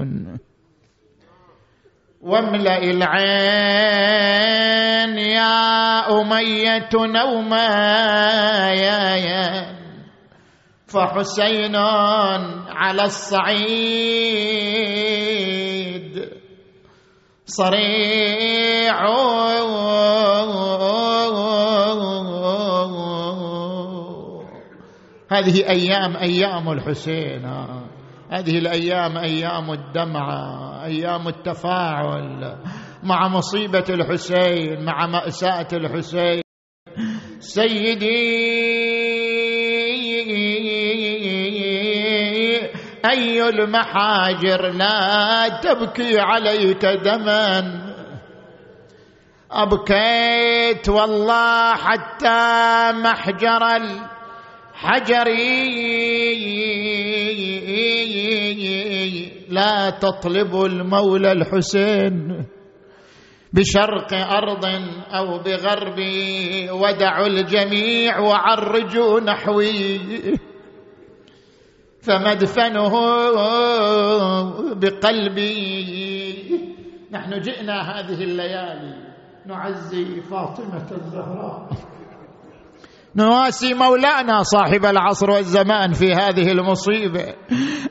واملأ العين يا أمية نوما يا يا فحسين على الصعيد صريع. هذه أيام أيام الحسين هذه الأيام أيام الدمعه أيام التفاعل مع مصيبة الحسين مع مأساة الحسين. سيدي أي المحاجر لا تبكي عليك دما. أبكيت والله حتى محجر الحجر. لا تطلب المولى الحسين بشرق أرض أو بغرب. ودعوا الجميع وعرجوا نحوي. فمدفنه بقلبي. نحن جئنا هذه الليالي نعزي فاطمة الزهراء. نواسي مولانا صاحب العصر والزمان في هذه المصيبة.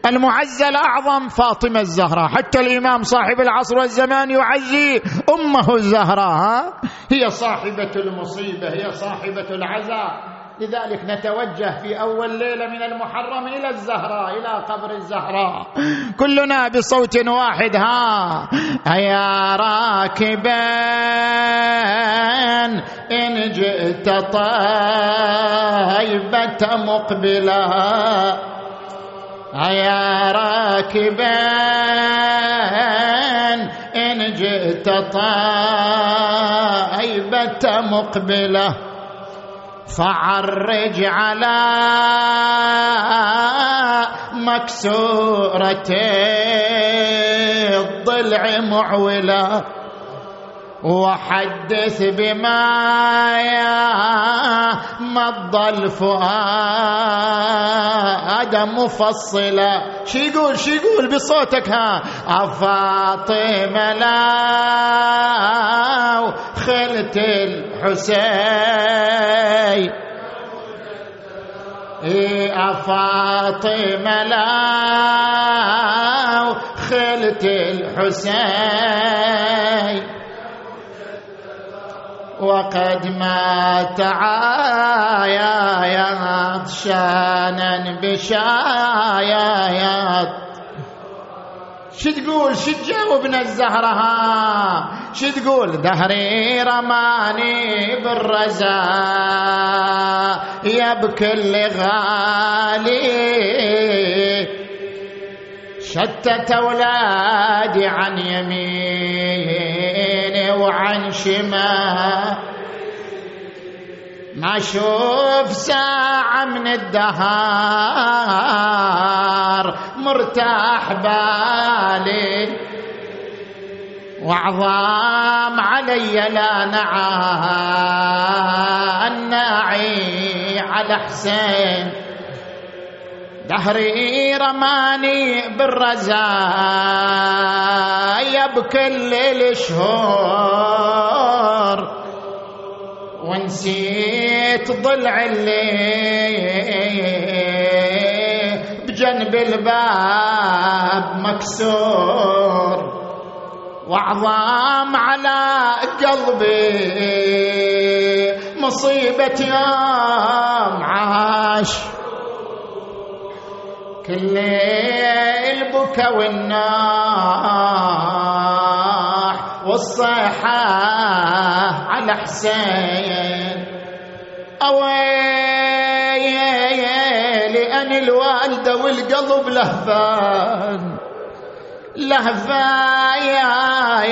المعزى الأعظم فاطمة الزهراء. حتى الإمام صاحب العصر والزمان يعزي أمه الزهراء هي صاحبة المصيبة هي صاحبة العزاء. لذلك نتوجه في أول ليلة من المحرم إلى الزهراء إلى قبر الزهراء. كلنا بصوت واحد ها يا راكبا إن جئت طيبة مقبلا. يا راكبا إن جئت طيبة مقبله فعرج على مكسورة الضلع معولا وحدث بما يا مضى الفؤاد مفصلا. شي يقول شي يقول بصوتك ها. أفاطمة لا خلت الحسين. إيه أفاطمة لا خلت الحسين. وقد مات عايا شانا بشايا شو تقول؟ شو تجاوبنا الزهرة؟ ها شو تقول؟ دهري رماني بالرزاء يا بكل غالي. شتت أولادي عن يميني وعن شمال. ما أشوف ساعة من الدهار مرتاح بالي. وعظام علي لا نعى. على حسين. دهري رماني بالرزايا بكل الشهور ونسيت ضلع الليل بجنب الباب مكسور وعظام على قلبي مصيبة يوم عاش. كل ليل بكى والناح والصيحة على حسين. أويلي أنا الوالدة والقلب لهفان. لهفان يا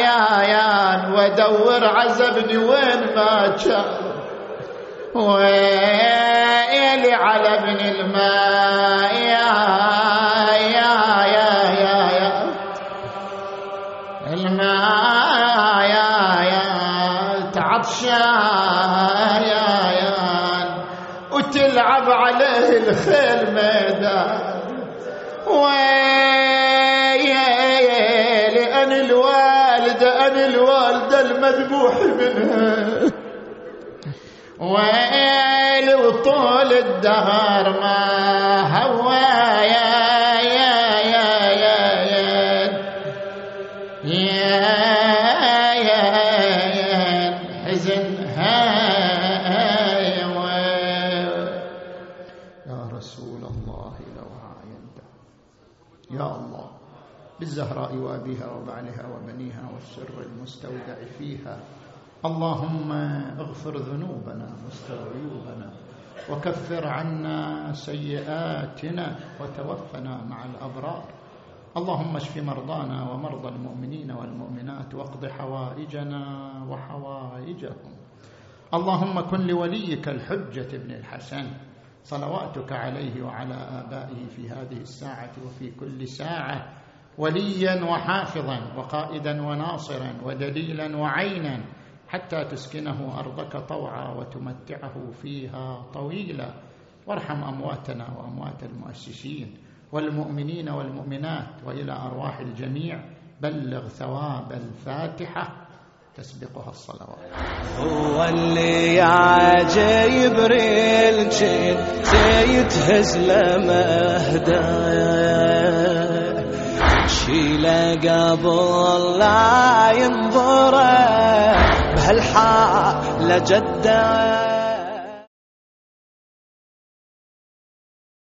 يا وادور عزبني وين ما كان. ويلي على ابن الماء. يا يا يا يا يا. الماء يا يا. تعطشا يا يا. وتلعب عليه الخيل ميدان. ويلي أنا الوالدة أنا الوالدة المذبوح منها ويل وطول الدهر ما هوى يا يا يا يا يا يا يا يا حزن يا رسول الله لو عاينته يا الله بالزهراء وابيها وبعلها وبنيها والسر المستودع فيها اللهم اغفر ذنوبنا واستر عيوبنا وكفر عنا سيئاتنا وتوفنا مع الأبرار. اللهم اشف مرضانا ومرضى المؤمنين والمؤمنات واقض حوائجنا وحوائجهم. اللهم كن لوليك الحجة ابن الحسن. صلواتك عليه وعلى آبائه في هذه الساعة وفي كل ساعة. وليا وحافظا وقائدا وناصرا ودليلا وعينا. حتى تسكنه أرضك طوعا وتمتعه فيها طويلا. وارحم أمواتنا وأموات المؤسسين والمؤمنين والمؤمنات وإلى أرواح الجميع. بلغ ثواب الفاتحة. تسبقها الصلوات. هو اللي يا جبريل سيتهز لمهده شيله قبل لا ينظره هالحاله جدا